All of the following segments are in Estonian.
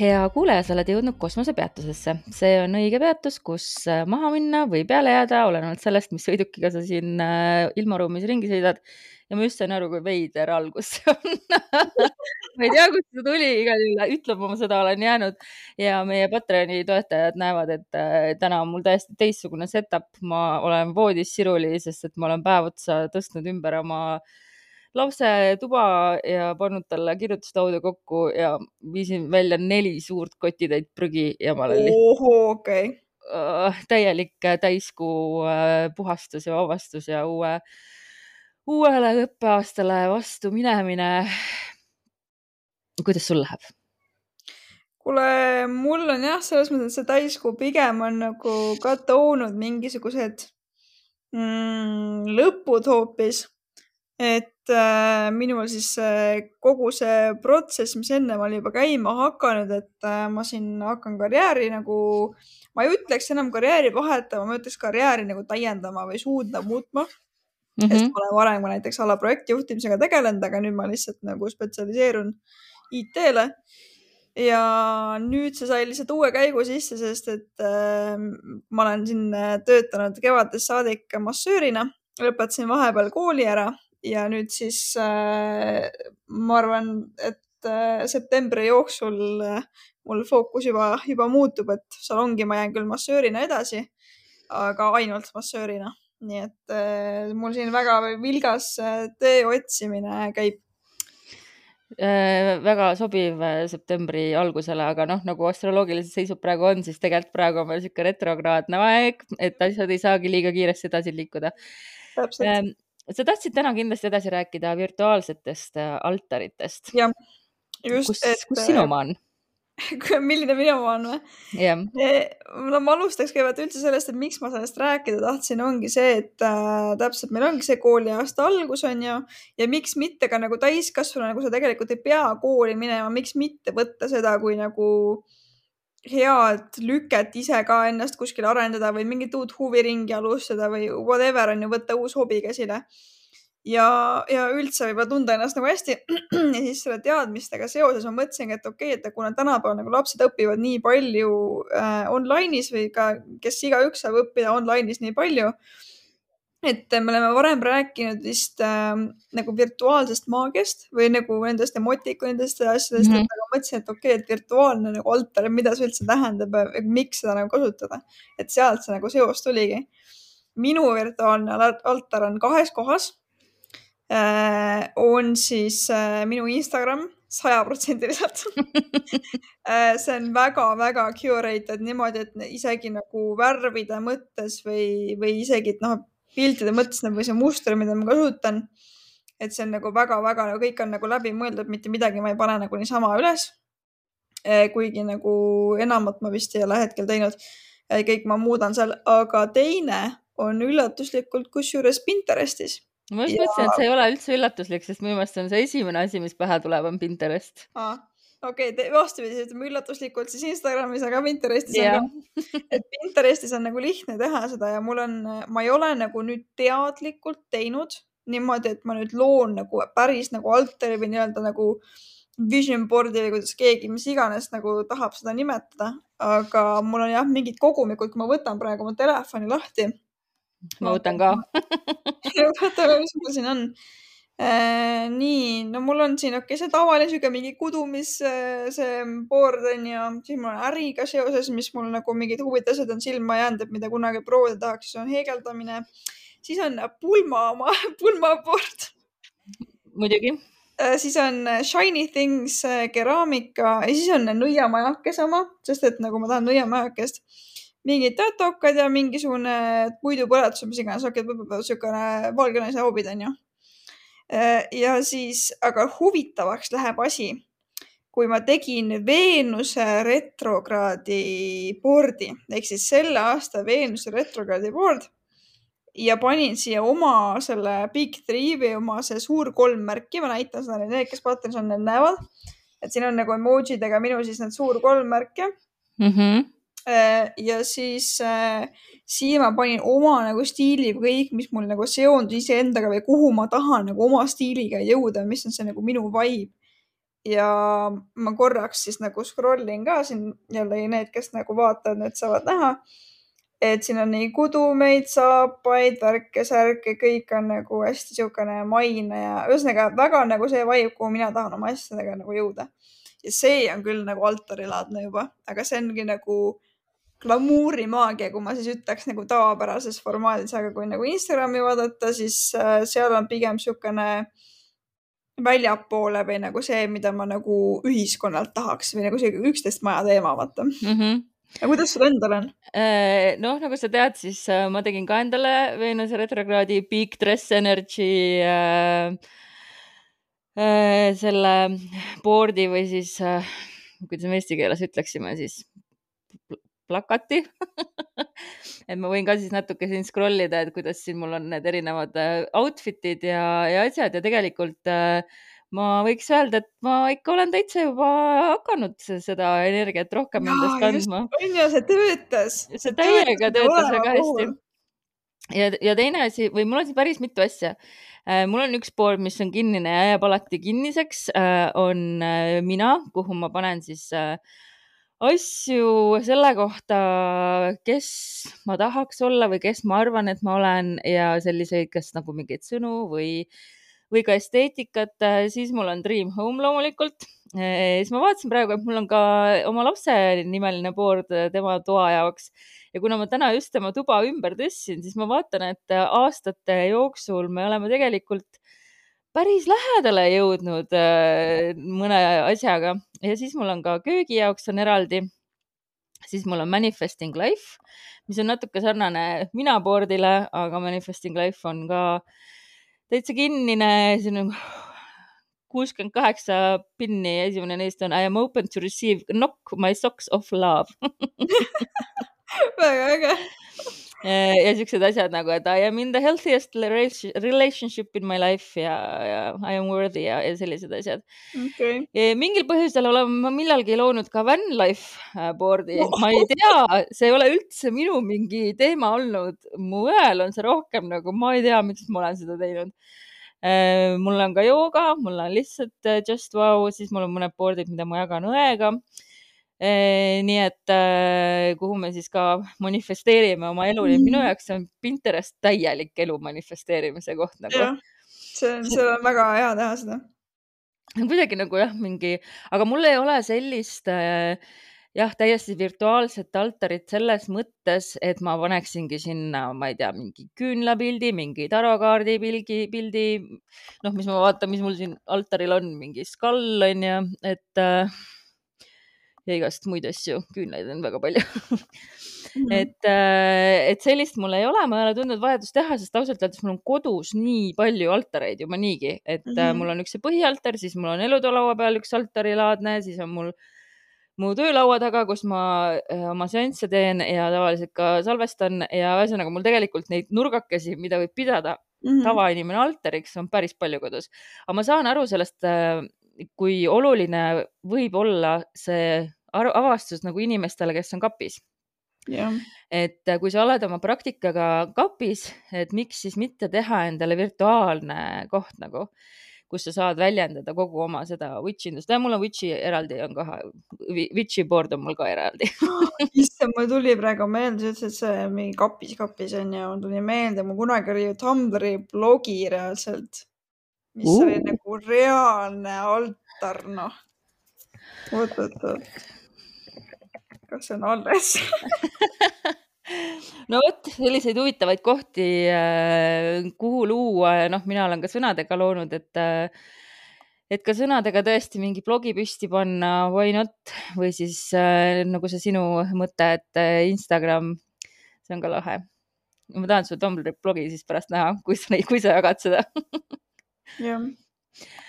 hea kuulaja, sa oled jõudnud kosmosepeatusesse. see on õige peatus, kus äh, maha minna või peale jääda, olenevalt sellest, mis sõidukiga sa siin äh, ilmaruumis ringi sõidad. ja ma just sain aru, kui veider algus see on ma ei tea, kust see tuli, igal juhul ütlema ma seda olen jäänud ja meie Patreoni toetajad näevad, et äh, täna on mul täiesti teistsugune setup. ma olen voodis siruli, sest et ma olen päev otsa tõstnud ümber oma äh, lapse tuba ja pannud talle kirjutuslauda kokku ja viisin välja neli suurt kotitäit prügi ja ma olen lihtsalt okay. uh, täielik täiskuu uh, puhastus ja vabastus ja uue, uuele õppeaastale vastu minemine. kuidas sul läheb? kuule, mul on jah, selles mõttes, et see täiskuu pigem on nagu ka toonud mingisugused mm, lõpud hoopis et äh, minul siis äh, kogu see protsess, mis ennem oli juba käima hakanud, et äh, ma siin hakkan karjääri nagu, ma ei ütleks enam karjääri vahetama, ma ütleks karjääri nagu täiendama või suunda muutma mm. -hmm. sest ma olen varem ka näiteks ala projektijuhtimisega tegelenud, aga nüüd ma lihtsalt nagu spetsialiseerun IT-le. ja nüüd see sai lihtsalt uue käigu sisse, sest et äh, ma olen siin töötanud kevadest saadik massöörina, lõpetasin vahepeal kooli ära ja nüüd siis äh, ma arvan, et äh, septembri jooksul äh, mul fookus juba, juba muutub, et salongi ma jään küll massöörina edasi, aga ainult massöörina. nii et äh, mul siin väga vilgas äh, töö otsimine käib äh, väga sobiv äh, septembri algusele, aga noh, nagu astroloogilises seisud praegu on, siis tegelikult praegu on veel niisugune retrokraadne aeg, et asjad ei saagi liiga kiiresti edasi liikuda. Sa tahtsid täna kindlasti edasi rääkida virtuaalsetest äh, altaritest. jah, just. kus, kus sinu oma on? milline minu oma on või? jah. E, no ma alustaks kõigepealt üldse sellest, et miks ma sellest rääkida tahtsin, ongi see, et äh, täpselt meil ongi see kooliaasta algus on ju ja miks mitte ka nagu täiskasvanu, nagu sa tegelikult ei pea kooli minema, miks mitte võtta seda kui nagu äh, head lüket ise ka ennast kuskil arendada või mingit uut huviringi alustada või whatever on ju, võtta uus hobi käsile. ja, ja üldse võib-olla tunda ennast nagu hästi ja siis selle teadmistega seoses ma mõtlesingi, et okei okay,, et kuna tänapäeval nagu lapsed õpivad nii palju äh, online'is või ka, kes igaüks saab õppida online'is nii palju et me oleme varem rääkinud vist äh, nagu virtuaalsest maagiast või nagu nendest emotikonidest ja asjadest mm, -hmm. aga mõtlesin, et okei okay,, et virtuaalne nagu altar, mida see üldse tähendab ja miks seda nagu kasutada. et sealt see nagu seos tuligi. minu virtuaalne altar on kahes kohas äh,. on siis äh, minu Instagram sajaprotsendiliselt äh, see on väga-väga curated niimoodi, et isegi nagu värvide mõttes või, või isegi, et noh, piltide mõttes nagu see muster, mida ma kasutan. et see on nagu väga-väga nagu kõik on nagu läbimõeldud, mitte midagi ma ei pane nagu niisama üles. Eh, kuigi nagu enamat ma vist ei ole hetkel teinud. Eh, kõik ma muudan seal, aga teine on üllatuslikult kusjuures Pinterestis ma just ja... mõtlesin, et see ei ole üldse üllatuslik, sest minu meelest on see esimene asi, mis pähe tuleb, on Pinterest okei okay,, vastupidi, ütleme üllatuslikult siis Instagramis, aga Pinterestis yeah. on ka, et Pinterestis on nagu lihtne teha seda ja mul on, ma ei ole nagu nüüd teadlikult teinud niimoodi, et ma nüüd loon nagu päris nagu altari või nii-öelda nagu vision board'i või kuidas keegi, mis iganes nagu tahab seda nimetada, aga mul on jah, mingid kogumikud, kui ma võtan praegu oma telefoni lahti. ma võtan ka vaatame, mis mul siin on Äh, nii, no mul on siin, okei okay,, see tavaline sihuke mingi kudumis, äh, see board on ju, siis mul on äriga seoses, mis mul nagu mingid huvitavad asjad on silma jäänud, et mida kunagi proovida tahaks, siis on heegeldamine. siis on pulma oma, pulma board. muidugi äh,. siis on Shiny Things äh, keraamika ja siis on nõiamajakese oma, sest et nagu ma tahan nõiamajakest mingid tatokad ja mingisugune puidupõletus, mis iganes, okei siukene valge naise hobid onju ja siis, aga huvitavaks läheb asi, kui ma tegin Veenuse retrokraadi board'i ehk siis selle aasta Veenuse retrokraadi board ja panin siia oma selle Big Three või oma see suur kolm märki, ma näitan seda neile, need, kes Patreonis on, need näevad. et siin on nagu emojidega minu siis need suur kolm märke mm. -hmm. Ja siis äh, siia ma panin oma nagu stiili kõik, mis mul nagu seondus iseendaga või kuhu ma tahan nagu oma stiiliga jõuda, mis on see nagu minu vibe. ja ma korraks siis nagu scroll in ka siin jälle need, kes nagu vaatavad, need saavad näha et siin on nii kudumeid, saapaid, värke-särke, kõik on nagu hästi niisugune maine ja ühesõnaga väga nagu see vibe, kuhu mina tahan oma asjadega nagu jõuda. ja see on küll nagu altarilaadne juba, aga see ongi nagu glamuurimaagia, kui ma siis ütleks nagu tavapärases formaadis, aga kui nagu Instagrami vaadata, siis äh, seal on pigem niisugune väljapoole või nagu see, mida ma nagu ühiskonnalt tahaks või nagu see üksteist maja teema, vaata mm. -hmm aga kuidas sul endal on? Äh, noh, nagu sa tead, siis äh, ma tegin ka endale Veenuse retrokraadi Big Dress Energy äh, äh, selle board'i või siis äh,, kuidas me eesti keeles ütleksime siis, plakati et ma võin ka siis natuke siin scroll ida, et kuidas siin mul on need erinevad äh, outfit'id ja, ja asjad ja tegelikult äh, ma võiks öelda, et ma ikka olen täitsa juba hakanud seda energiat rohkem endast kandma. on ju, see töötas. see täiega töötas väga hästi. ja, ja teine asi või mul on siin päris mitu asja. Äh, mul on üks pool, mis on kinnine ja jääb alati kinniseks, äh, on äh, mina, kuhu ma panen siis asju selle kohta, kes ma tahaks olla või kes ma arvan, et ma olen ja selliseid, kas nagu mingeid sõnu või äh, või ka esteetikat, äh, siis mul on Dream Home loomulikult. Äh, siis ma vaatasin praegu, et mul on ka oma lapse nimeline board äh, tema toa jaoks ja kuna ma täna just tema tuba ümber tõstsin, siis ma vaatan, et aastate jooksul me oleme tegelikult päris lähedale jõudnud mõne asjaga. Ja siis mul on ka köögi jaoks on eraldi. siis mul on Manifesting Life, mis on natuke sarnane mina board'ile, aga Manifesting Life on ka äh, täitsa kinnine, on kuuskümmend kaheksa pinni ja esimene neist on I am open to receive knock my socks of love. Väga äge ja siuksed asjad nagu, et I am in the healthiest relationship in my life ja, ja I am worthy ja, ja sellised asjad. Okay.. mingil põhjusel olen ma millalgi loonud ka van life äh, board'i. Oh., ma ei tea, see ei ole üldse minu mingi teema olnud, mu õel on see rohkem nagu, ma ei tea, miks ma olen seda teinud. Äh, mul on ka jooga, mul on lihtsalt äh, just wow, siis mul on mõned board'id, mida ma jagan õega nii et äh, kuhu me siis ka manifesteerime oma elu, et minu mm. jaoks on Pinterest täielik elu manifesteerimise koht nagu. see on, seal on väga hea teha seda. kuidagi nagu jah, mingi, aga mul ei ole sellist äh, jah, täiesti virtuaalset altarit selles mõttes, et ma paneksingi sinna, ma ei tea, mingi küünlapildi, mingi tarokaardi pildi, pildi. noh, mis ma vaatan, mis mul siin altaril on, mingi skall on ju, et äh, ja igast muid asju, küünlaid on väga palju. -hmm. et, äh, et sellist mul ei ole, ma ei ole tundnud vajadust teha, sest ausalt öeldes mul on kodus nii palju altareid juba niigi, et mm -hmm. mul on üks see põhialtar, siis mul on elutoalaua peal üks altarilaadne, siis on mul mu töölaua taga, kus ma äh, oma seansse teen ja tavaliselt ka salvestan ja ühesõnaga mul tegelikult neid nurgakesi, mida võib pidada mm -hmm. tavainimene altariks, on päris palju kodus. aga ma saan aru sellest, kui oluline võib olla see avastus nagu inimestele, kes on kapis. et äh, kui sa oled oma praktikaga kapis, et miks siis mitte teha endale virtuaalne koht nagu, kus sa saad väljendada kogu oma seda witch'indust ja mul on witch'i eraldi on ka, witch'i board on mul ka eraldi. Issand, mul tuli praegu meelde, sa ütlesid, et see mingi kapis, kapis on ju, mul tuli meelde, mul kunagi oli ju Tumblri blogi reaalselt, mis uh. oli nagu reaalne altar, noh. oot, oot, oot kas see on alles no vot, selliseid huvitavaid kohti, äh, kuhu luua ja noh, mina olen ka sõnadega loonud, et äh, et ka sõnadega tõesti mingi blogi püsti panna, why not või siis äh, nagu see sinu mõte, et Instagram, see on ka lahe. ma tahan su Tumblr blogi siis pärast näha, kui sa, kui sa jagad seda jah,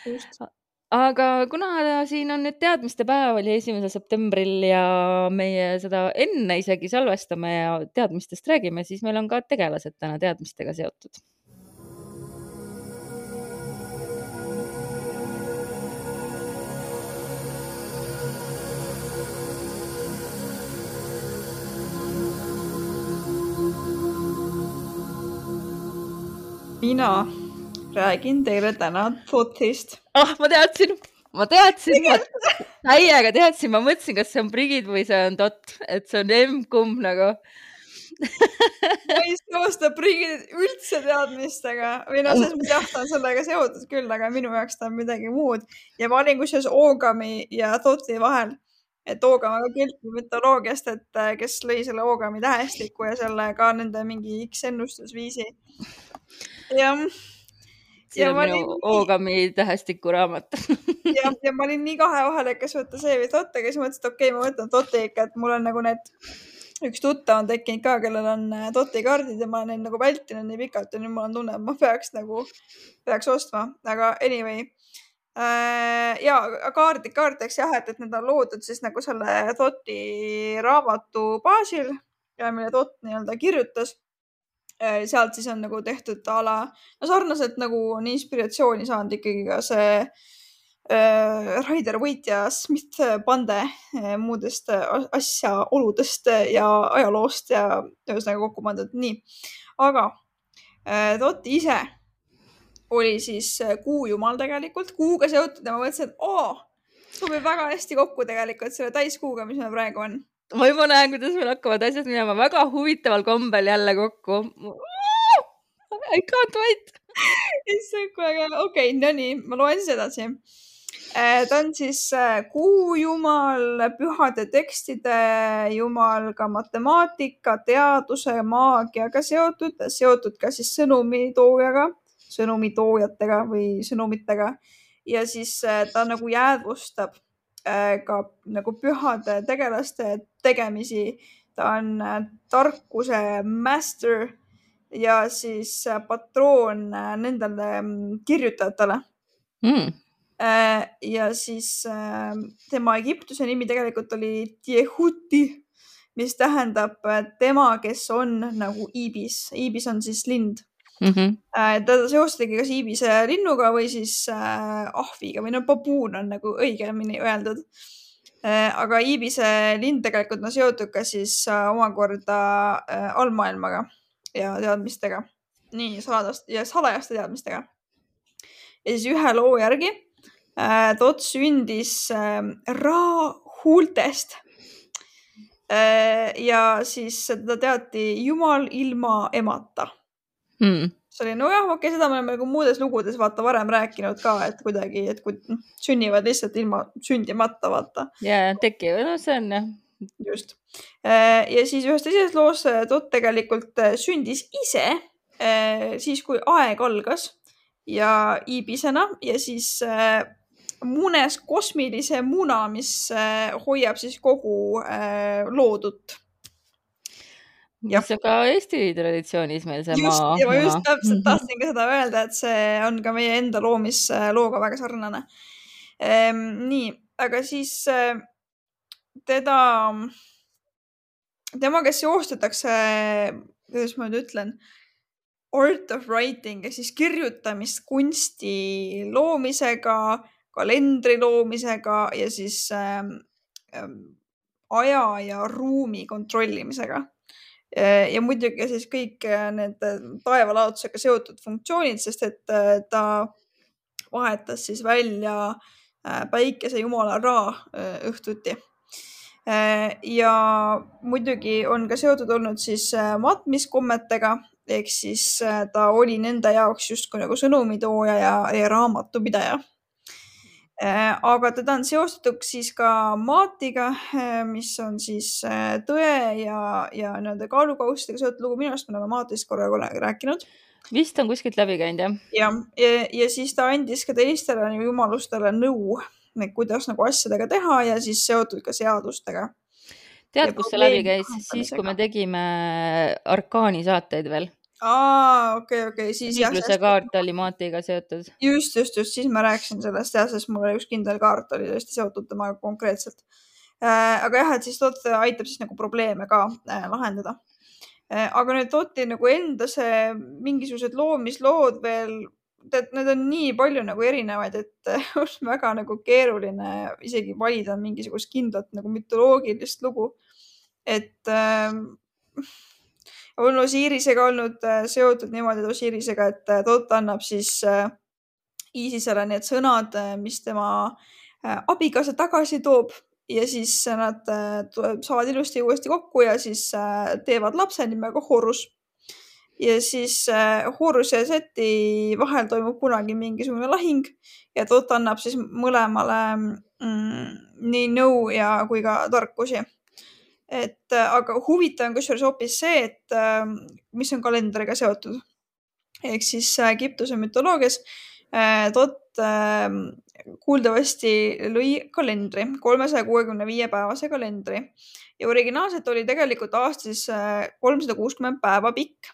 just. aga kuna siin on nüüd teadmiste päev oli esimesel septembril ja meie seda enne isegi salvestame ja teadmistest räägime, siis meil on ka tegelased täna teadmistega seotud. Mina räägin teile täna Thothist. ah oh,, ma teadsin, ma teadsin, ma täiega teadsin, ma mõtlesin, kas see on Brigid või see on Dot, et see on emb-kumb nagu ma ei seosta Brigidit üldse teadmistega või noh, selles mõttes jah, ta on sellega seotud küll, aga minu jaoks ta on midagi muud ja ma olin kusjuures Oogami ja Thothi vahel et Oogam on kelti mütoloogiast, et kes lõi selle Oogami tähestiku ja selle ka nende mingi X ennustusviisi jah. See on minu olin... Oogami tähestiku raamat jah, ja ma olin nii kahe vahel, et kas võtta see või Totte, aga siis mõtlesin, et okei okay,, ma võtan Totte ikka, et mul on nagu need, üks tuttav on tekkinud ka, kellel on äh, Totti kaardid ja ma olen neid nagu vältinud nii pikalt ja nüüd mul on tunne, et ma peaks nagu, peaks ostma, aga anyway äh, ja kaart, kaartideks jah, et, et need on loodud siis nagu selle Totti raamatu baasil, mille Tott nii-öelda kirjutas sealt siis on nagu tehtud a la, no sarnaselt nagu on inspiratsiooni saanud ikkagi ka see äh, Raider Võitja Smith Pande äh, muudest asjaoludest ja ajaloost ja ühesõnaga kokku pandud. nii, aga äh, Totti ise oli siis äh, kuujumal tegelikult, kuuga seotud ja ma mõtlesin, et oo, sobib väga hästi kokku tegelikult selle täiskuuga, mis meil praegu on ma juba näen, kuidas meil hakkavad asjad minema väga huvitaval kombel jälle kokku. I can't wait. issand, kui äge. okei okay,, no nii, ma loen siis edasi. Äh, ta on siis äh, kuujumal, pühade tekstide jumal, ka matemaatika, teaduse, maagiaga seotud, seotud ka siis sõnumitoojaga, sõnumitoojatega või sõnumitega ja siis äh, ta nagu jäädvustab ka nagu pühade tegelaste tegemisi. ta on äh, tarkuse master ja siis äh, patroon nendele mm, kirjutajatele mm.. ja siis tema Egiptuse nimi tegelikult oli Tiehuti, mis tähendab tema, kes on nagu iibis. iibis on siis lind mm. -hmm. teda seostati kas iibise linnuga või siis äh, ahviga või no babuun on nagu õigemini öeldud äh,. aga iibise lind tegelikult on seotud ka siis omakorda allmaailmaga ja teadmistega, nii saladast ja salajaste teadmistega. ja siis ühe loo järgi äh, Tot sündis äh, Ra-huultest äh, ja siis teda teati Jumal ilma emata mm.. see oli, nojah, okei okay,, seda me oleme nagu muudes lugudes vaata varem rääkinud ka, et kuidagi, et kui sünnivad lihtsalt ilma sündimata, vaata. ja tekivad, no see on jah. just. Äh, ja siis ühes teises loos Tot tegelikult äh, sündis ise äh, siis, kui aeg algas ja iibisena ja siis munes kosmilise muna, mis hoiab siis kogu loodut mis on ka Eesti traditsioonis meil see just, maa. ja ma just täpselt mhm. tahtsin ka seda öelda, et see on ka meie enda loomislooga väga sarnane ehm,. nii, aga siis eh, teda, temaga seostatakse, kuidas ma nüüd ütlen, art of writing ehk siis kirjutamiskunsti loomisega, kalendri loomisega ja siis ähm, aja ja ruumi kontrollimisega ja muidugi siis kõik äh, need äh, taevalaotusega seotud funktsioonid, sest et äh, ta vahetas siis välja päikesejumala Ra õhtuti. ja muidugi on ka seotud olnud siis matmiskommetega ehk siis ta oli nende jaoks justkui nagu sõnumitooja ja, ja raamatupidaja Äh, aga teda on seostatud siis ka maatiga, äh, mis on siis äh, tõe ja, ja nii-öelda kaalukaustega seotud lugu. minu arust me oleme maatist korra rääkinud. vist on kuskilt läbi käinud jah. jah, ja, ja, siis ta andis ka teistele jumalustele nõu, kuidas nagu asjadega teha ja siis seotud ka seadustega. tead, kus see läbi käis? siis, kui me tegime Arkaani saateid veel aa, okei okay,, okei okay., siis jah. liikluse kaart oli maanteega seotud. just, just, just, siis ma rääkisin sellest jah, sest mul oli üks kindel kaart oli tõesti seotud temaga konkreetselt äh,. aga jah, et siis Dot aitab siis nagu probleeme ka äh, lahendada äh,. aga nüüd Doti nagu enda see mingisugused loomislood veel, tead, need on nii palju nagu erinevaid, et on väga nagu keeruline isegi valida mingisugust kindlat nagu mütoloogilist lugu. et äh, on Osirisega olnud äh, seotud niimoodi Osirisega, et äh, Tot annab siis äh, Iisisele need sõnad, mis tema abikaasa tagasi toob ja siis nad saavad ilusti uuesti kokku ja siis teevad lapse nimega Horus. ja siis Horuse ja Seti vahel toimub kunagi mingisugune lahing ja Tot annab siis mõlemale mm, nii nõu ja kui ka tarkusi et äh, aga huvitav on kusjuures hoopis see, et ähm, mis on kalendriga seotud. ehk siis äh, Egiptuse mütoloogias äh, Tot ähm, kuuldavasti lõi kalendri, kolmesaja kuuekümne viie päevase kalendri ja originaalselt oli tegelikult aasta siis kolmsada kuuskümmend päeva pikk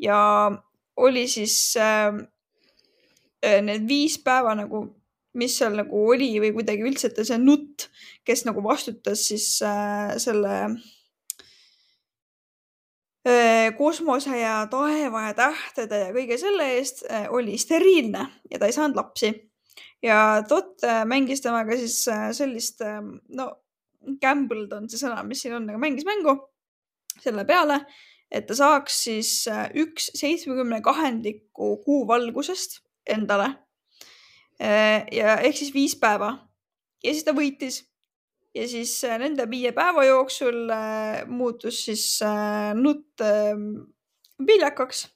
ja oli siis need viis päeva nagu mis seal nagu oli või kuidagi üldse, et see nutt, kes nagu vastutas siis äh, selle äh, kosmose ja taeva ja tähtede ja kõige selle eest äh, oli steriilne ja ta ei saanud lapsi. ja Dot äh, mängis temaga siis äh, sellist äh,, no gambled on see sõna, mis siin on, aga mängis mängu selle peale, et ta saaks siis äh, üks seitsmekümne kahendiku kuu valgusest endale ja ehk siis viis päeva ja siis ta võitis ja siis äh, nende viie päeva jooksul äh, muutus siis nutt ähm, viljakaks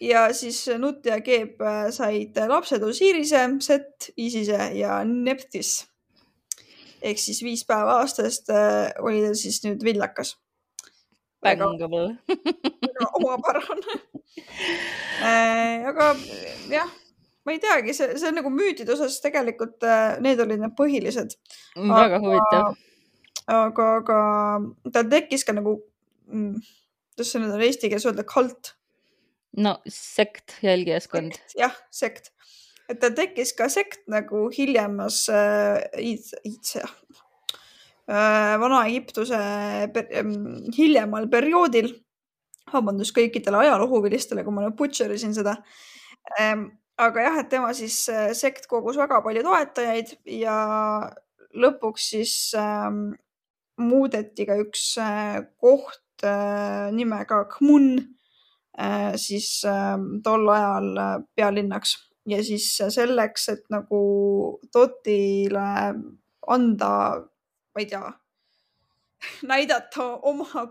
ja siis Nutt ja Keeb said lapsed Osirise, Set, Isise ja Neptis. ehk siis viis päeva aastast oli ta siis nüüd viljakas. Bangable. omapärane aga jah ma ei teagi, see, see on nagu müütide osas tegelikult äh, need olid need põhilised. väga huvitav. aga, aga tal tekkis ka nagu, mm, kuidas see nüüd on eesti keeles öelda, kult. no sekt, jälgijaskond. jah, sekt, et tal tekkis ka sekt nagu hiljemas äh,, äh, Vana-Egiptuse per, äh, hiljemal perioodil. vabandust kõikidele ajaloohuvilistele, kui ma nüüd butcher isin seda ähm, aga jah, et tema siis äh, sekt kogus väga palju toetajaid ja lõpuks siis ähm, muudeti ka üks äh, koht äh, nimega Kmun äh, siis äh, tol ajal äh, pealinnaks. Ja siis selleks, et nagu Totile anda, ma ei tea, näidata oma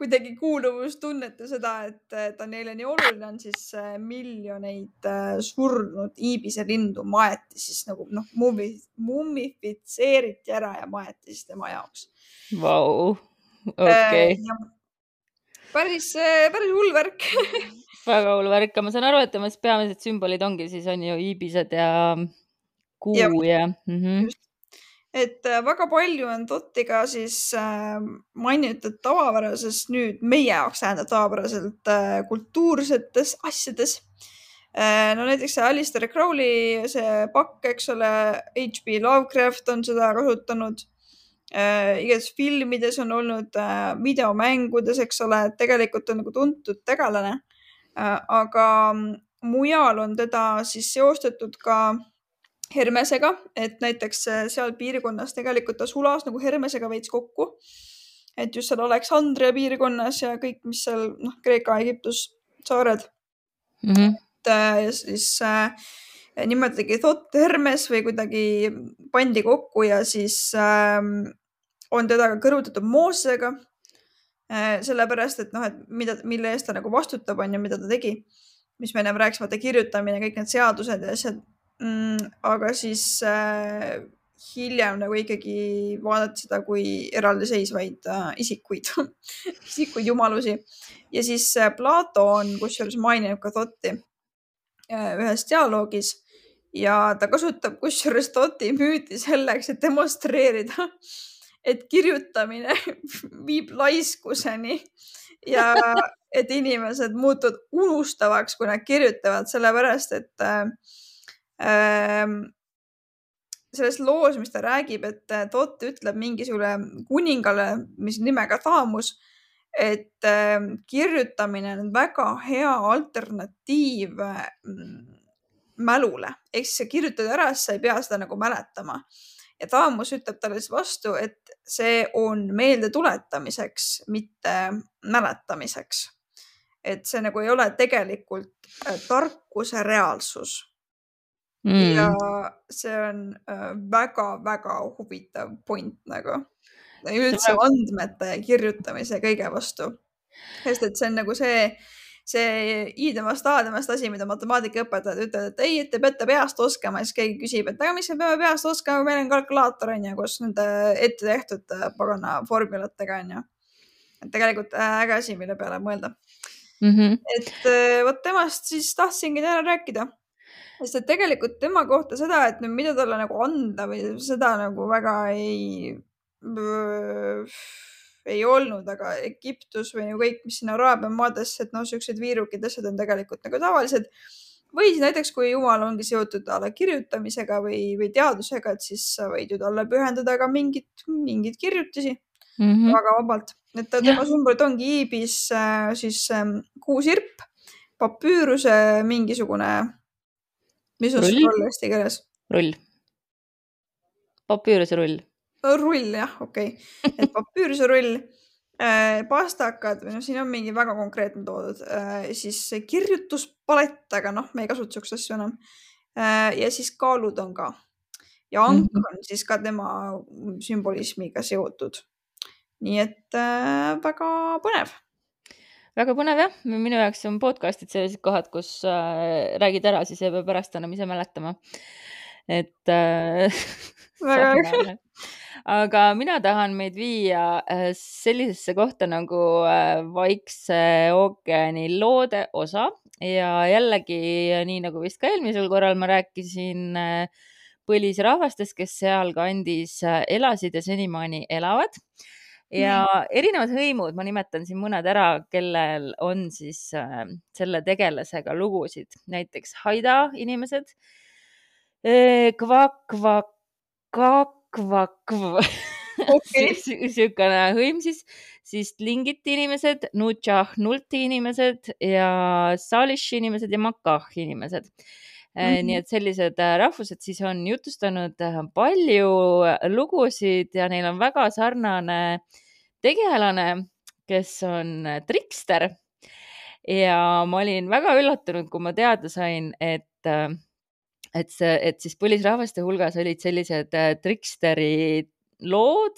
kuidagi kuuluvustunnet ja seda, et ta neile nii oluline on, siis äh, miljoneid äh, surnud iibiselindu maeti siis nagu noh, mummifitseeriti ära ja maeti siis tema jaoks. Vau, okei. Äh, päris, päris hull värk väga hull värk, aga ma saan aru, et tema peamised sümbolid ongi siis on ju iibised ja kuu ja, ja... Mm -hmm. just et äh, väga palju on Dottiga siis äh, mainitud tavapärases, nüüd meie jaoks tähendab tavapäraselt äh, kultuursetes asjades no näiteks see Alistair Crowley, see pakk, eks ole, H.P. Lovecraft on seda kasutanud igatahes filmides on olnud videomängudes, eks ole, et tegelikult on nagu tuntud tegelane aga mujal on teda siis seostatud ka Hermesega, et näiteks äh, seal piirkonnas tegelikult ta sulas nagu Hermesega veits kokku. et just seal Aleksandria piirkonnas ja kõik, mis seal noh, Kreeka, Egiptus saared mm. -hmm. et äh, ja siis äh, nimetati Thot Hermes või kuidagi pandi kokku ja siis äh, on teda ka kõrvutatud Moosesega äh,. sellepärast, et noh, et mida, mille eest ta nagu vastutab, on ju, mida ta tegi, mis me ennem rääkisime, vaata kirjutamine, kõik need seadused ja asjad mm,. aga siis äh, hiljem nagu ikkagi vaadati seda kui eraldiseisvaid äh, isikuid isikuid jumalusi. ja siis äh, Plato on kusjuures maininud ka Thotti äh, ühes dialoogis ja ta kasutab kusjuures Toti müüti selleks, et demonstreerida, et kirjutamine viib laiskuseni ja et inimesed muutuvad unustavaks, kui nad kirjutavad, sellepärast et äh, selles loos, mis ta räägib, et Tot ütleb mingisugune kuningale, mis nimega Thamus, et äh, kirjutamine on väga hea alternatiiv mm, mälule ehk siis sa kirjutad ära, siis sa ei pea seda nagu mäletama. ja Taamus ütleb talle siis vastu, et see on meeldetuletamiseks, mitte mäletamiseks. et see nagu ei ole tegelikult äh, tarkuse reaalsus mm.. ja see on väga-väga äh, huvitav point nagu üldse andmete kirjutamise kõige vastu. sest et see on nagu see see i-temast a-temast asi, mida matemaatikaõpetajad ütlevad, et ei, et te peate peast oskama, siis keegi küsib, et aga miks me peame peast oskama, meil on kalkulaator on ju, kus nende ette tehtud äh, pagana formulatega on ju. et tegelikult äh, äge asi, mille peale mõelda mm. -hmm. et vot temast siis tahtsingi täna rääkida sest et tegelikult tema kohta seda, et nüüd mida talle nagu anda või seda nagu väga ei ei olnud, aga Egiptus või nagu kõik, mis siin Araabia maadesse, et noh, siuksed viirukid, asjad on tegelikult nagu tavalised. või siis näiteks, kui jumal ongi seotud a la kirjutamisega või, või teadusega, et siis sa võid ju talle pühendada ka mingit, mingeid kirjutisi mm -hmm. väga vabalt. et tema sümbolid ongi iibis äh, siis ähm, kuusirp, papüüruse mingisugune, mis on see roll eesti keeles? rull. papüüruse rull rull jah, okei okay., et papüürse rull äh,, pastakad või noh, siin on mingi väga konkreetne toodud äh,, siis kirjutuspalett, aga noh, me ei kasuta siukseid asju enam äh,. ja siis kaalud on ka ja ank mm -hmm. on siis ka tema sümbolismiga seotud. nii et väga põnev väga põnev jah, minu jaoks on podcast'id sellised kohad, kus äh, räägid ära, siis ei pea pärast enam ise mäletama. et äh, väga äge. aga mina tahan meid viia äh, sellisesse kohta nagu äh, Vaikse ookeani loode osa. Ja jällegi nii nagu vist ka eelmisel korral ma rääkisin äh, põlisrahvastest, kes sealkandis elasid ja senimaani elavad ja erinevad hõimud, ma nimetan siin mõned ära, kellel on siis äh, selle tegelasega lugusid, näiteks Haida inimesed. Äh,, Kvak, Kvak, Kak, kvakv okay. niisugune hõim siis, siis Tlingiti inimesed, Nutšah, Nulti inimesed ja Sališi inimesed ja Makah inimesed mm. -hmm. nii et sellised äh, rahvused siis on jutustanud äh, palju lugusid ja neil on väga sarnane tegelane, kes on trikster. ja ma olin väga üllatunud, kui ma teada sain, et et see, et siis põlisrahvaste hulgas olid sellised triksteri lood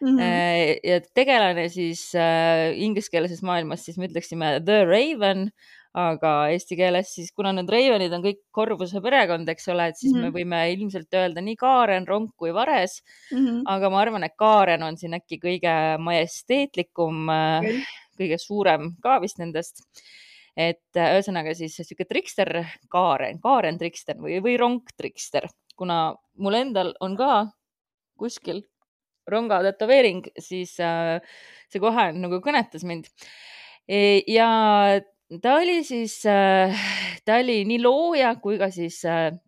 mm. -hmm. ja tegelane siis äh, ingliskeelses maailmas, siis me ütleksime The Raven, aga eesti keeles siis, kuna need Ravenid on kõik Korvuse perekond, eks ole, et siis mm -hmm. me mhm. võime ilmselt öelda nii Kaaren, Ronk kui Vares mm. -hmm. aga ma arvan, et Kaaren on siin äkki kõige majesteetlikum okay., kõige suurem ka vist nendest et äh, ühesõnaga siis sihuke trikster Kaaren, Kaaren trikster või, või rong trikster, kuna mul endal on ka kuskil ronga tätoveering, siis äh, see kohe nagu kõnetas mind. E, ja ta oli siis, äh, ta oli nii looja kui ka siis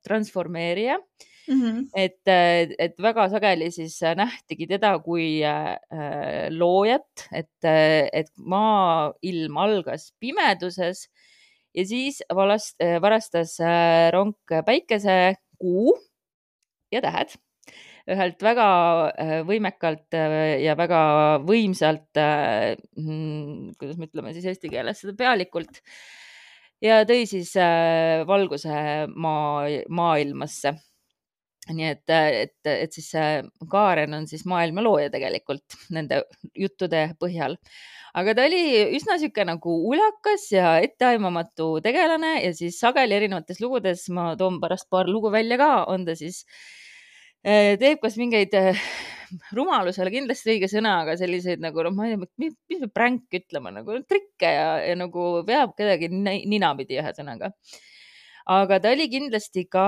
transformeerija mm. -hmm. et, et väga sageli siis nähtigi teda kui äh, loojat, et, et maailm algas pimeduses ja siis valast, varastas äh, ronk päikese, kuu ja tähed ühelt väga äh, võimekalt ja väga võimsalt, mm, kuidas me ütleme siis eesti keeles seda pealikult ja tõi siis valguse maa, maailmasse nii et, et, et siis Kaaren on siis maailma looja tegelikult nende juttude põhjal. aga ta oli üsna sihuke nagu ulakas ja etteaimamatu tegelane ja siis sageli erinevates lugudes, ma toon pärast paar lugu välja ka, on ta siis, eh, teeb kas mingeid eh, rumalus ei ole kindlasti õige sõna, aga selliseid nagu noh, ma ei tea, mis, mis me pränk ütlema nagu trikke ja, ja nagu veab kedagi ninapidi ühesõnaga aga ta oli kindlasti ka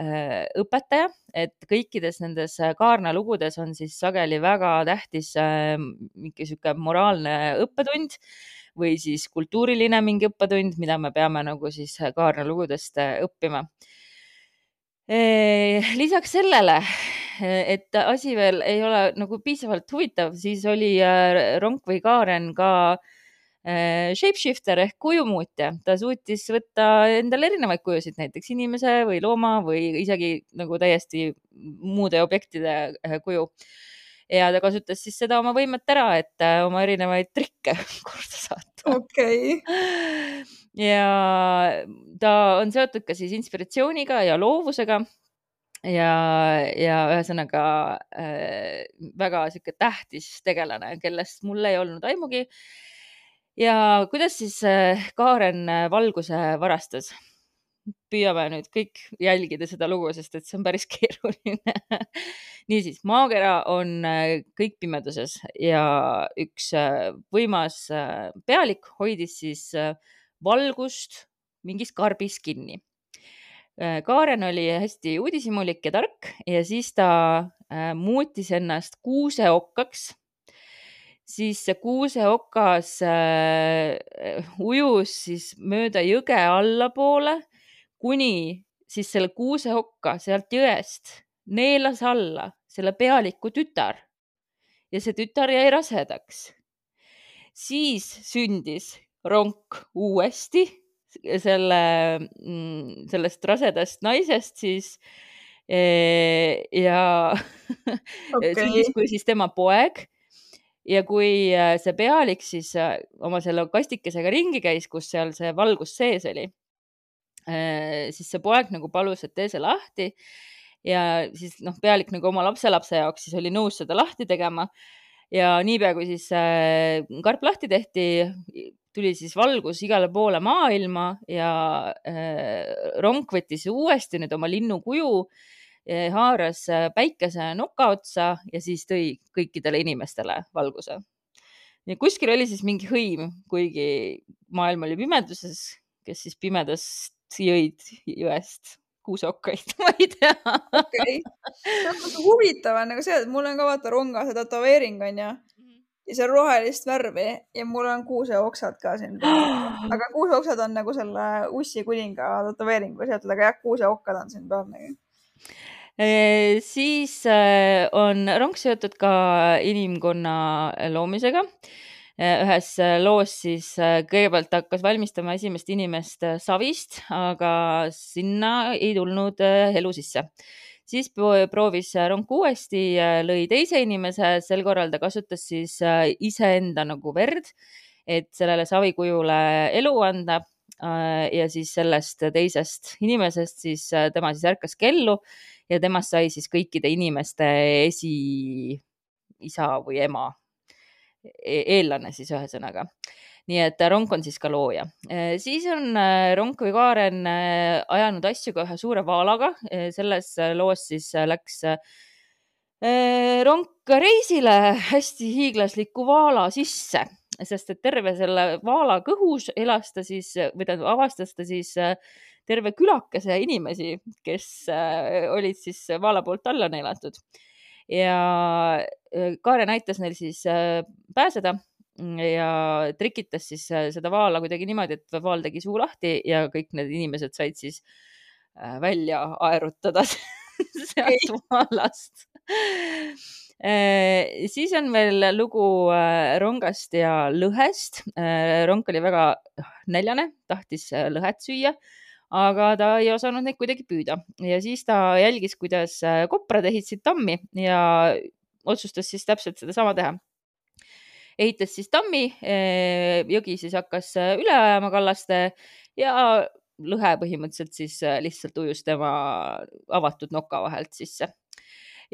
äh, õpetaja, et kõikides nendes Kaarna lugudes on siis sageli väga tähtis äh, mingi sihuke moraalne õppetund või siis kultuuriline mingi õppetund, mida me peame nagu siis Kaarna lugudest õppima. Lisaks sellele, et asi veel ei ole nagu piisavalt huvitav, siis oli Ronk või Kaaren ka äh, Äh, shapeshifter ehk kujumuutja, ta suutis võtta endale erinevaid kujusid, näiteks inimese või looma või isegi nagu täiesti muude objektide äh, kuju. ja ta kasutas siis seda oma võimet ära, et äh, oma erinevaid trikke korda saata. okei okay. ja ta on seotud ka siis inspiratsiooniga ja loovusega. Ja, ja ühesõnaga äh, väga sihuke tähtis tegelane, kellest mul ei olnud aimugi. Ja kuidas siis äh, Kaaren äh, valguse varastas? püüame nüüd kõik jälgida seda lugu, sest et see on päris keeruline. Niisiis, maakera on äh, kõik pimeduses ja üks võimas pealik hoidis siis valgust mingis karbis kinni. Kaaren oli hästi uudishimulik ja tark ja siis ta muutis ennast kuuseokkaks siis see kuuseokas äh, ujus siis mööda jõge allapoole, kuni siis selle kuuseokka sealt jõest neelas alla selle pealiku tütar ja see tütar jäi rasedaks. siis sündis ronk uuesti selle, mm, sellest rasedast naisest siis ja okay. sündis kui siis tema poeg ja kui äh, see pealik siis äh, oma selle kastikesega ringi käis, kus seal see valgus sees oli, siis see poeg nagu palus, et tee see lahti ja siis noh, pealik nagu oma lapselapse jaoks siis oli nõus seda lahti tegema. Ja niipea, kui siis karp lahti tehti, tuli siis valgus igale poole maailma ja ronk võttis uuesti nüüd oma linnukuju haaras äh, päikese noka otsa ja siis tõi kõikidele inimestele valguse. ja kuskil oli siis mingi hõim, kuigi maailm oli pimeduses, kes siis pimedast jõid jõest kuuseokkaid, ma ei tea. okei, huvitav on nagu see, et mul on ka vaata ronga see tätoveering onju mhm. ja see on rohelist värvi ja mul on kuuseoksad ka siin aga kuuseoksad on nagu selle Ussi kuninga tätoveeringuga seotud, aga jah, kuuseokkad on siin peal nagu siis on rong seotud ka inimkonna loomisega. Ühes loos siis kõigepealt hakkas valmistama esimest inimest savist, aga sinna ei tulnud elu sisse. siis proovis rong uuesti, lõi teise inimese, sel korral ta kasutas siis iseenda nagu verd, et sellele savikujule elu anda. Ja siis sellest teisest inimesest siis tema siis ärkas kellu ja temast sai siis kõikide inimeste esiisa või ema eellane siis ühesõnaga. nii et Ronk on siis ka looja. E, siis on e, Ronk või Kaaren ajanud asju ka ühe suure vaalaga. selles loos siis läks Ronk reisile hästi hiiglasliku vaala sisse, sest et terve selle vaala kõhus elas ta siis või tähendab, avastas ta siis äh, terve külakese inimesi, kes äh, olid siis vaala poolt alla neelatud. Ja äh, Kaaren aitas neil siis äh, pääseda ja trikitas siis seda vaala kuidagi niimoodi, et vaal tegi suu lahti ja kõik need inimesed said siis välja aerutada sealt vaalast. Siis on veel lugu rongast ja lõhest. rong oli väga näljane, tahtis lõhet süüa aga ta ei osanud neid kuidagi püüda ja siis ta jälgis, kuidas äh, koprad ehitasid tammi ja otsustas siis täpselt sedasama teha. ehitas siis tammi, äh, jõgi siis hakkas äh, üle ajama kallaste ja lõhe põhimõtteliselt siis lihtsalt ujus tema avatud noka vahelt sisse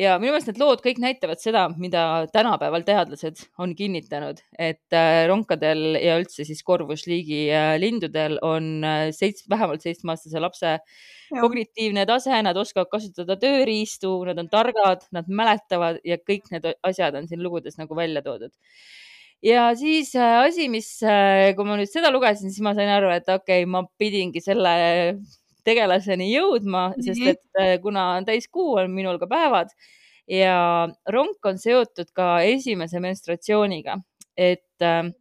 ja minu meelest need lood kõik näitavad seda, mida tänapäeval teadlased on kinnitanud, et äh, ronkadel ja üldse siis korvusliigi äh, lindudel on äh, seits-, vähemalt seitsmeaastase lapse ja. kognitiivne tase, nad oskavad kasutada tööriistu, nad on targad, nad mäletavad ja kõik need asjad on siin lugudes nagu välja toodud ja siis asi, mis, kui ma nüüd seda lugesin, siis ma sain aru, et okei okay,, ma pidingi selle tegelaseni jõudma, sest Nii. et äh, kuna on täiskuu, on minul ka päevad ja ronk on seotud ka esimese menstratsiooniga, et äh,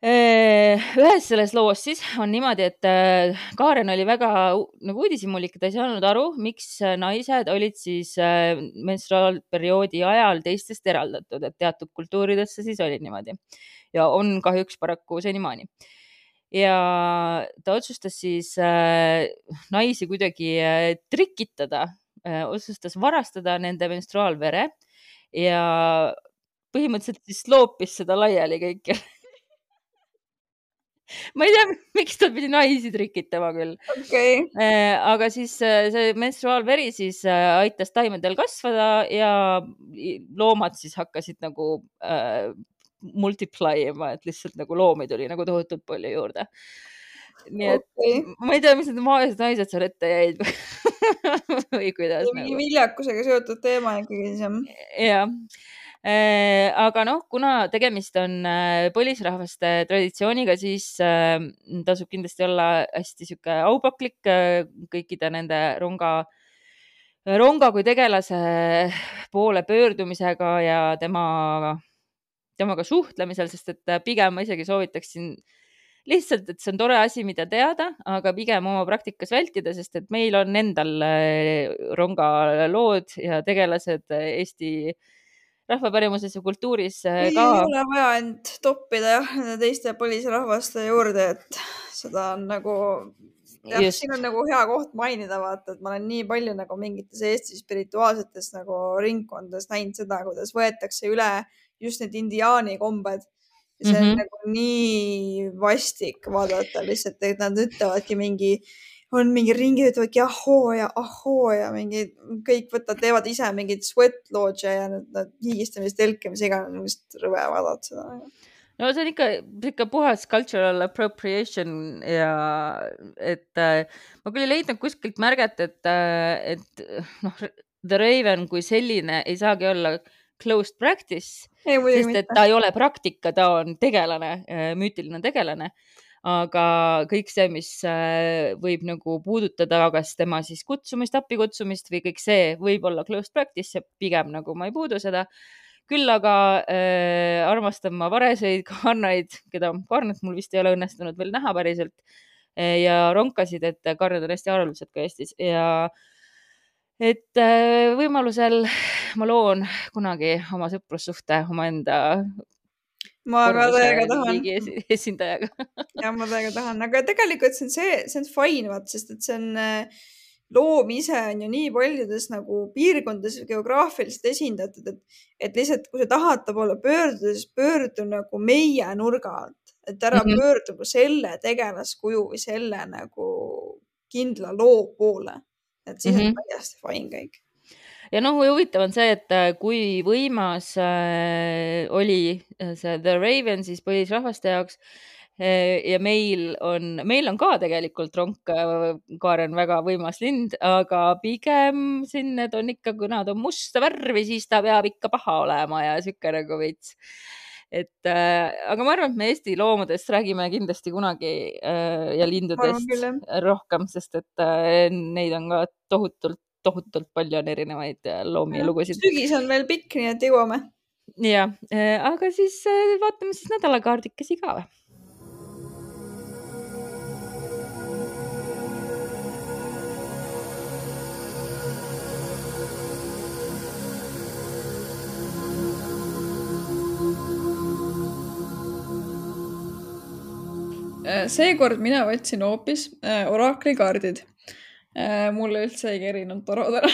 Eh, ühes selles loos siis on niimoodi, et äh, Kaaren oli väga nagu uudishimulik, ta ei saanud aru, miks äh, naised olid siis äh, menstruaalperioodi ajal teistest eraldatud, et teatud kultuurides see siis oli niimoodi ja on kahjuks paraku senimaani. Ja ta otsustas siis äh, naisi kuidagi äh, trikitada äh,, otsustas varastada nende menstruaalvere ja põhimõtteliselt siis loopis seda laiali kõike ma ei tea, miks ta pidi naisi trikitama küll. okay., aga siis see menstruaalveri siis aitas taimedel kasvada ja loomad siis hakkasid nagu äh, multiply ima, et lihtsalt nagu loomi tuli nagu tohutult palju juurde. nii et okei. ma ei tea, mis need vaesed naised seal ette jäid või kuidas mingi nagu viljakusega seotud teema ikkagi siis jah? jah, aga noh, kuna tegemist on äh, põlisrahvaste traditsiooniga, siis äh, tasub kindlasti olla hästi sihuke aupaklik äh, kõikide nende ronga, ronga kui tegelase poole pöördumisega ja tema, temaga suhtlemisel, sest et äh, pigem ma isegi soovitaksin lihtsalt, et see on tore asi, mida teada, aga pigem oma praktikas vältida, sest et meil on endal äh, rongalood ja tegelased äh, Eesti rahvapärimuses ja kultuuris äh, ei ka. ole vaja end toppida jah, nende teiste põlisrahvaste juurde, et seda on nagu, jah, siin on nagu hea koht mainida, vaata, et ma olen nii palju nagu mingites Eesti spirituaalsetes nagu ringkondades näinud seda, kuidas võetakse üle just need indiaani kombed. see on mm. -hmm. nagu nii vastik vaadata lihtsalt, et nad ütlevadki mingi, on mingi ringid ütlevadki ahhoo ja ahhoo ja mingi kõik võtavad, teevad ise mingeid sweat lodge'e ja need, need hiigistamist, telke, mis iganes, lihtsalt rõve vaadata seda. no see on ikka, ikka puhas cultural appropriation ja et äh, ma küll ei leidnud kuskilt märget, et, et noh, The Raven kui selline ei saagi olla closed practice, sest et ta ei ole praktika, ta on tegelane, müütiline tegelane. aga kõik see, mis äh, võib nagu puudutada, kas tema siis kutsumist, appikutsumist või kõik see võib olla closed practice ja pigem nagu ma ei puudu seda. küll aga äh, armastan ma vareseid kaarnaid, keda kaarnat mul vist ei ole õnnestunud veel näha päriselt äh, ja ronkasid, et kaarnad on hästi haruldased ka Eestis ja et äh, võimalusel ma loon kunagi oma sõprussuhte omaenda ma ka täiega tahan esindajaga. ja ma täiega tahan, aga tegelikult see on see, see on fine, vaat, sest et see on äh, loom ise on ju nii paljudes nagu piirkondades geograafiliselt esindatud, et, et lihtsalt, kui sa tahad ta poole pöörduda, siis pöördu nagu meie nurga alt, et ära mm. -hmm. pöördu selle tegelaskuju või selle nagu kindla loo poole. Et siis mm -hmm. Mhm. on täiesti fine kõik. ja noh, huvitav on see, et äh, kui võimas äh, oli äh, see The Raven siis põlisrahvaste jaoks äh, ja meil on, meil on ka tegelikult ronk, Kaaren, väga võimas lind, aga pigem siin need on ikka, kui nad on musta värvi, siis ta peab ikka paha olema ja sihuke nagu veits. Et äh, aga ma arvan, et me Eesti loomadest räägime kindlasti kunagi äh, ja lindudest jah. rohkem, sest et äh, neid on ka tohutult, tohutult palju on erinevaid äh, loomi ja lugusid. sügis on veel pikk, nii et jõuame. ja, aga siis äh, vaatame siis nädalakaardikesi ka või? Seekord mina võtsin hoopis äh, oraklikaardid äh,. mulle üldse ei kerinud torod ära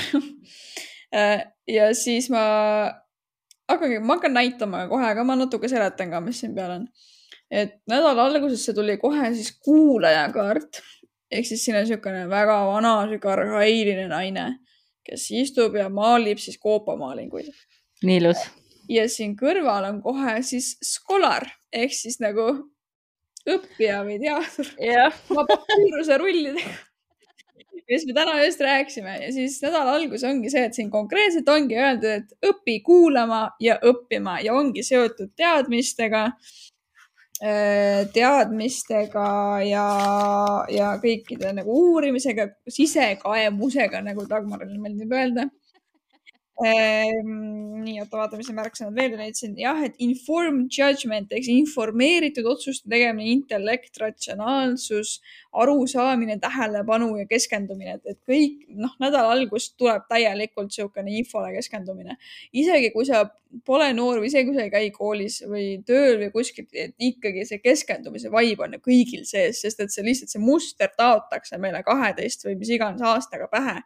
äh,. ja siis ma hakkangi, ma hakkan näitama kohe, aga ma natuke seletan ka, mis siin peal on. et nädala algusesse tuli kohe siis kuulajakaart ehk siis siin on niisugune väga vana, sihuke arhailine naine, kes istub ja maalib siis koopamaalinguid nii ilus. ja siin kõrval on kohe siis skolar ehk siis nagu õppija või teadur jah, oma papüüruse rullidega. millest me täna just rääkisime ja siis nädala algus ongi see, et siin konkreetselt ongi öeldud, et õpi kuulama ja õppima ja ongi seotud teadmistega. äh, teadmistega ja, ja kõikide nagu uurimisega, sisekaemusega, nagu Dagmarile meeldib öelda Ehm, nii, oota, vaatame, mis märksõnad veel leidsin. jah, et informed judgment ehk informeeritud otsuste tegemine, intellekt, ratsionaalsus, arusaamine, tähelepanu ja keskendumine, et, et kõik, noh, nädala algus tuleb täielikult niisugune infole keskendumine. isegi kui sa pole noor või isegi kui sa ei käi koolis või tööl või kuskil, et ikkagi see keskendumise vibe on kõigil sees, sest et see lihtsalt see muster taotakse meile kaheteist või mis iganes aastaga pähe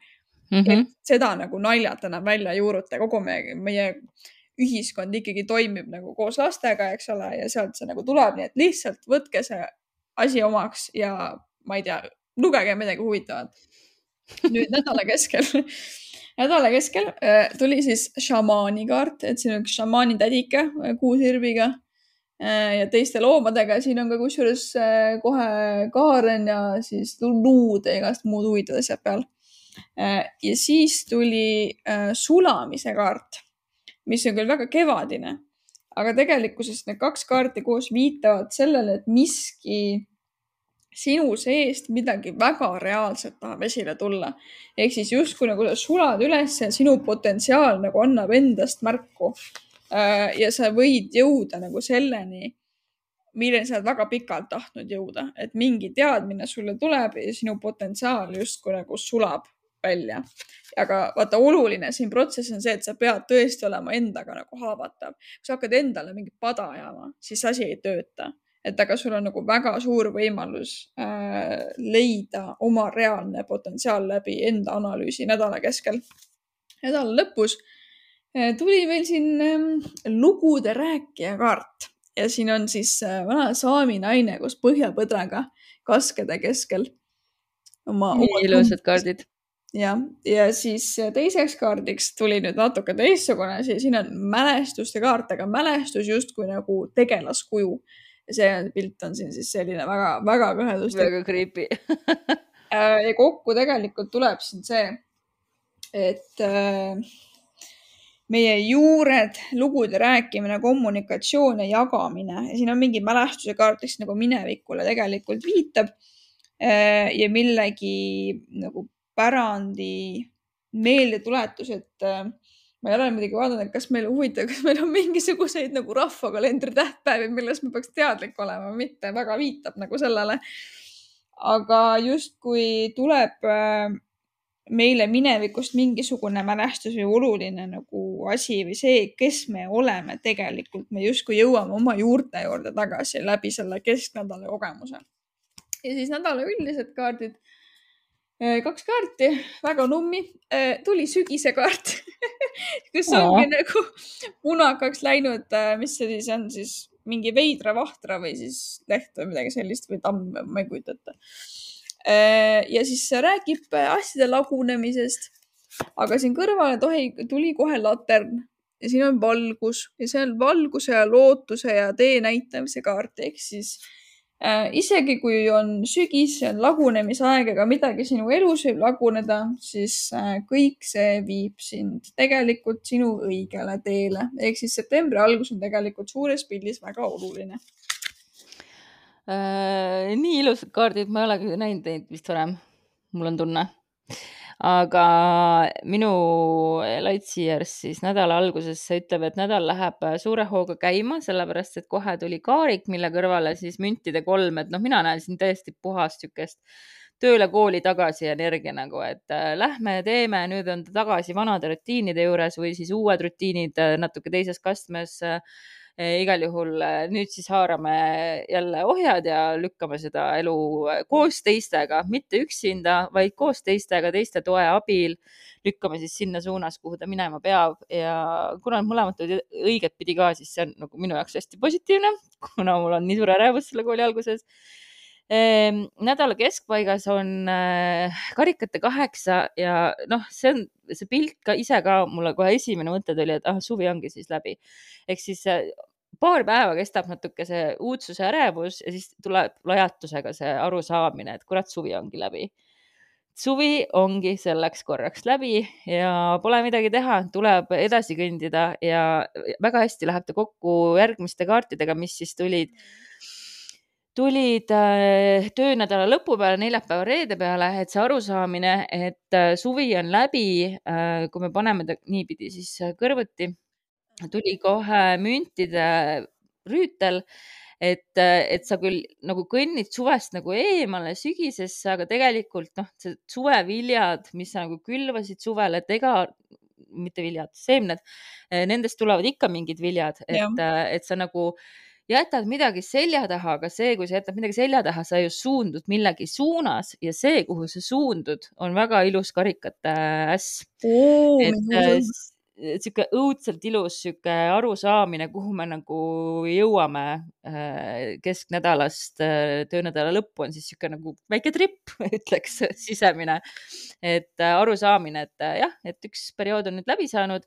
mm. -hmm. et seda nagu naljalt enam välja ei juuruta, kogu meie, meie ühiskond ikkagi toimib nagu koos lastega, eks ole, ja sealt see nagu tuleb, nii et lihtsalt võtke see asi omaks ja ma ei tea, lugege midagi huvitavat. nüüd nädala keskel nädala keskel äh, tuli siis šamaani kaart, et siin on üks šamaani tädike äh, kuusirviga äh, ja teiste loomadega. siin on ka kusjuures kohe kaaren ja siis luud ja igast muud huvitavad asjad peal ja siis tuli äh, sulamise kaart, mis on küll väga kevadine, aga tegelikkuses need kaks kaarti koos viitavad sellele, et miski sinu seest midagi väga reaalset tahab esile tulla. ehk siis justkui nagu sa sulad üles ja sinu potentsiaal nagu annab endast märku. Äh, ja sa võid jõuda nagu selleni, milleni sa oled väga pikalt tahtnud jõuda, et mingi teadmine sulle tuleb ja sinu potentsiaal justkui nagu sulab välja. aga vaata, oluline siin protsessis on see, et sa pead tõesti olema endaga nagu haavatav. kui sa hakkad endale mingit pada ajama, siis asi ei tööta. et aga sul on nagu väga suur võimalus äh, leida oma reaalne potentsiaal läbi enda analüüsi nädala keskel. nädala lõpus äh, tuli meil siin äh, lugude rääkija kaart ja siin on siis äh, vana saami naine koos põhjapõdraga kaskede keskel. oma. nii ilusad kaardid jah, ja siis teiseks kaardiks tuli nüüd natuke teistsugune asi, siin on mälestuste kaart, aga mälestus justkui nagu tegelaskuju. ja see pilt on siin siis selline väga-väga kõheduslik. väga creepy äh, ja kokku tegelikult tuleb siin see, et äh, meie juured, lugude rääkimine, kommunikatsioon ja jagamine ja siin on mingi mälestuse kaart, kes nagu minevikule tegelikult viitab äh, ja millegi nagu pärandi meeldetuletus, et äh, ma ei ole muidugi vaadanud, kas meil huvitav, kas meil on mingisuguseid nagu rahvakalendri tähtpäevi, millest me peaks teadlik olema, mitte väga viitab nagu sellele. aga justkui tuleb äh, meile minevikust mingisugune mälestus või oluline nagu asi või see, kes me oleme tegelikult, me justkui jõuame oma juurte juurde tagasi läbi selle kesknädala kogemuse. ja siis nädala üldised kaardid kaks kaarti, väga nummi. Äh, tuli sügise kaart kus ongi Aa. nagu punakaks läinud, äh, mis see siis on siis mingi veidra vahtra või siis leht või midagi sellist või tamm, ma ei kujuta ette. ja siis räägib asjade lagunemisest, aga siin kõrvale tohi, tuli kohe latern ja siin on valgus ja see on valguse ja lootuse ja tee näitamise kaart ehk siis Äh, isegi kui on sügis, on lagunemisaeg, ega midagi sinu elus võib laguneda, siis äh, kõik see viib sind tegelikult sinu õigele teele. ehk siis septembri algus on tegelikult suures pildis väga oluline äh,. nii ilusad kaardid, ma ei olegi näinud neid vist varem, mul on tunne aga minu Lightseers siis nädala alguses ütleb, et nädal läheb suure hooga käima, sellepärast et kohe tuli kaarik, mille kõrvale siis müntide kolm, et noh, mina näen siin täiesti puhast niisugust tööle-kooli tagasi energia nagu, et äh, lähme teeme, nüüd on ta tagasi vanade rutiinide juures või siis uued rutiinid äh, natuke teises kastmes äh, igal juhul eh, nüüd siis haarame jälle ohjad ja lükkame seda elu eh, koos teistega, mitte üksinda, vaid koos teistega, teiste toe abil. Lükkame siis sinna suunas, kuhu ta minema peab. Ja kuna mõlemad olid õiget pidi ka, siis see on nagu minu jaoks hästi positiivne, kuna mul on nii suur ärevus selle kooli alguses. Ehm, nädala keskpaigas on karikate kaheksa ja noh, see on, see pilt ka ise ka mulle kohe esimene mõte tuli, et ah, suvi ongi siis läbi. ehk siis paar päeva kestab natuke see uudsuse ärevus ja siis tuleb lajatusega see arusaamine, et kurat, suvi ongi läbi. suvi ongi selleks korraks läbi ja pole midagi teha, tuleb edasi kõndida ja väga hästi läheb ta kokku järgmiste kaartidega, mis siis tulid tulid äh, töönädala lõpu peale, neljapäeva, reede peale, et see arusaamine, et äh, suvi on läbi, kui me paneme ta niipidi siis kõrvuti, tuli kohe müntide rüütel et, et sa küll nagu kõnnid suvest nagu eemale sügisesse, aga tegelikult noh, see suveviljad, mis sa nagu külvasid suvel, et ega mitte viljad, seemned, nendest tulevad ikka mingid viljad, et, et sa nagu jätad midagi selja taha, aga see, kui sa jätad midagi selja taha, sa ju suundud millegi suunas ja see, kuhu sa suundud, on väga ilus karikate äss. et sihuke õudselt ilus sihuke arusaamine, kuhu me nagu jõuame äh, kesknädalast äh, töönädala lõppu on siis sihuke nagu väike tripp, ütleks sisemine. et äh, arusaamine, et jah, et üks periood on nüüd läbi saanud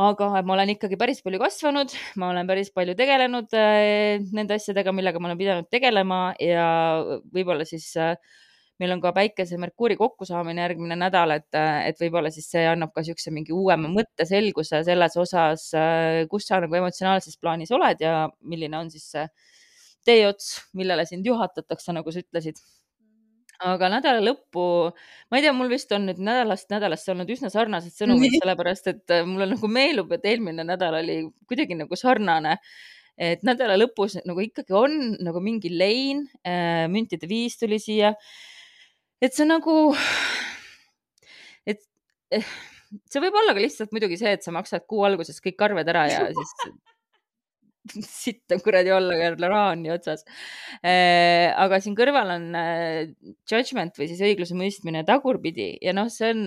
aga ma olen ikkagi päris palju kasvanud, ma olen päris palju tegelenud nende asjadega, millega ma olen pidanud tegelema ja võib-olla siis äh, meil on ka Päikese Merkuuri kokkusaamine järgmine nädal, et, et võib-olla siis see annab ka niisuguse mingi uuema mõtteselguse selles osas, kus sa nagu emotsionaalses plaanis oled ja milline on siis see teeots, millele sind juhatatakse, nagu sa ütlesid aga nädala lõppu, ma ei tea, mul vist on nüüd nädalast nädalasse olnud üsna sarnased sõnumid, sellepärast et mulle nagu meenub, et eelmine nädal oli kuidagi nagu sarnane. et nädala lõpus nagu ikkagi on nagu mingi lein, äh, müntide viis tuli siia et see nagu, et eh, see võib olla ka lihtsalt muidugi see, et sa maksad kuu alguses kõik arved ära ja siis sitt on kuradi olla, raha on nii otsas. Eh, aga siin kõrval on eh, judgment või siis õigluse mõistmine tagurpidi ja noh, see on,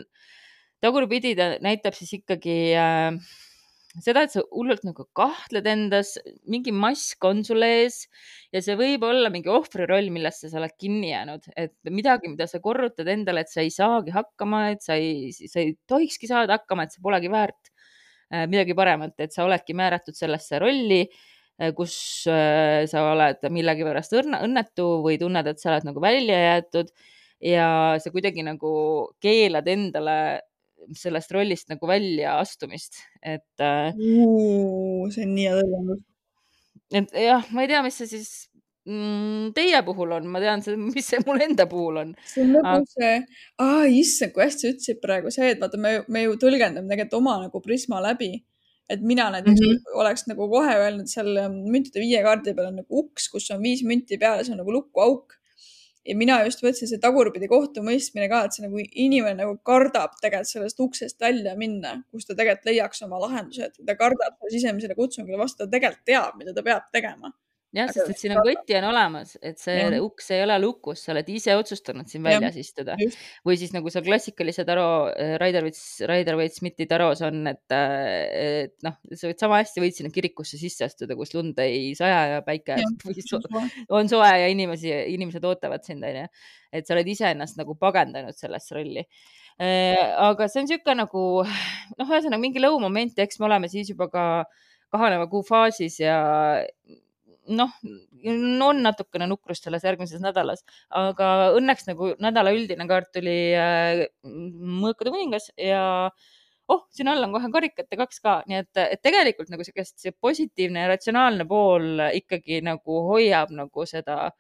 tagurpidi ta näitab siis ikkagi äh, seda, et sa hullult nagu kahtled endas, mingi mask on sul ees ja see võib olla mingi ohvri roll, millesse sa oled kinni jäänud, et midagi, mida sa korrutad endale, et sa ei saagi hakkama, et sa ei, sa ei tohikski saada hakkama, et see polegi väärt äh, midagi paremat, et sa oledki määratud sellesse rolli, äh, kus äh, sa oled millegipärast õnnetu või tunned, et sa oled nagu välja jäetud. Ja sa kuidagi nagu keelad endale sellest rollist nagu väljaastumist, et uh,. see on nii hea tõlgendus. et jah, ma ei tea, mis see siis mm, teie puhul on, ma tean, mis see mul enda puhul on. see on nagu see, issand, kui hästi sa ütlesid praegu see, et vaata, me, me ju tõlgendame tegelikult oma nagu prisma läbi. et mina näiteks mm -hmm. oleks nagu kohe öelnud seal müntide viie kaardi peal on nagu uks, kus on viis münti peal, see on nagu lukuauk ja mina just võtsin see tagurpidi kohtumõistmine ka, et see nagu inimene nagu kardab tegelikult sellest uksest välja minna, kus ta tegelikult leiaks oma lahendused. ta kardab sisemisele kutsungile vastu, ta tegelikult teab, mida ta peab tegema jah, sest et siin on võti on olemas, et see ja. uks ei ole lukus, sa oled ise otsustanud siin väljas ja. istuda Just. või siis nagu seal klassikalise taro äh, Rider-Waite-Smith'i taros on, et, äh, et noh, sa võid sama hästi võid sinna kirikusse sisse astuda, kus lund ei saja ja päike ja. So, on soe ja inimesi, inimesed ootavad sind, onju. et sa oled iseennast nagu pagendanud sellesse rolli äh, aga see on niisugune nagu noh, ühesõnaga mingi lõumoment, eks me oleme siis juba ka kahaneva kuu faasis ja noh, on natukene nukrust selles järgmises nädalas, aga õnneks nagu nädala üldine kaart tuli äh, mõõkade kuningas ja oh, siin all on kohe karikate kaks ka, nii et, et tegelikult nagu siukest see positiivne ja ratsionaalne pool ikkagi nagu hoiab nagu seda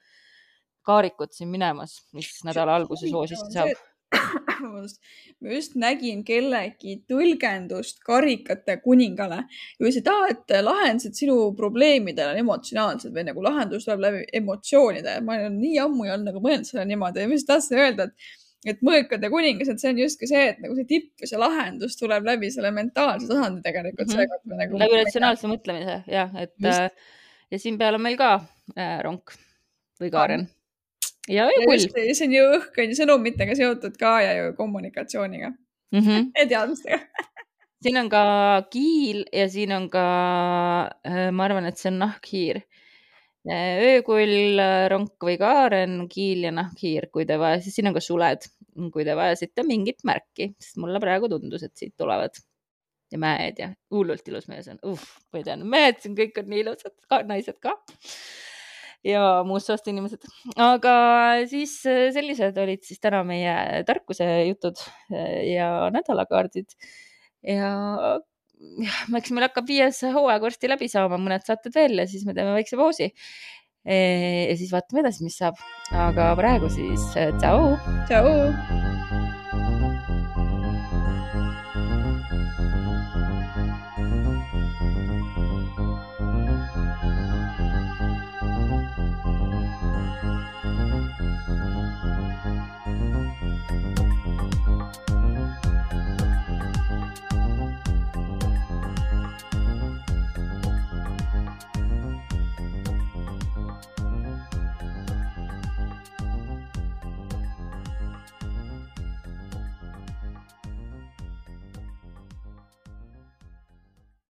kaarikut siin minemas, mis nädala alguses hoosisse saab vabandust, ma just nägin kellegi tõlgendust karikate kuningale ja ütlesin, et lahendused sinu probleemidele on emotsionaalsed või nagu lahendus tuleb läbi emotsioonide. ma olen nii ammu ei olnud nagu mõelnud selle niimoodi ja ma just tahtsin öelda, et et mõõkade kuningas, et see on justkui see, et nagu see tipp või see lahendus tuleb läbi selle mentaalse tasandi tegelikult mm. -hmm. Nagu läbi ratsionaalse mõtlemise jah, et just. Äh, ja siin peal on meil ka äh, ronk või kaaren ah ja öökull. see on ju õhk on ju sõnumitega seotud ka ja ju kommunikatsiooniga mm -hmm. ja teadmistega siin on ka kiil ja siin on ka, äh, ma arvan, et see on nahkhiir. Äh, öökull, ronk või kaaren, kiil ja nahkhiir, kui te vaja, siis siin on ka suled, kui te vajasite mingit märki, sest mulle praegu tundus, et siit tulevad ja mäed ja hullult ilus mees on, uh, ma ei tea, mehed siin kõik on nii ilusad, naised ka ja muust soost inimesed. aga siis äh, sellised olid siis täna meie tarkuse jutud äh, ja nädalakaardid ja jah, eks meil hakkab viies hooaeg varsti läbi saama, mõned saated veel ja siis me teeme väikse pausi. ja siis vaatame edasi, mis saab. aga praegu siis tšau. tšau.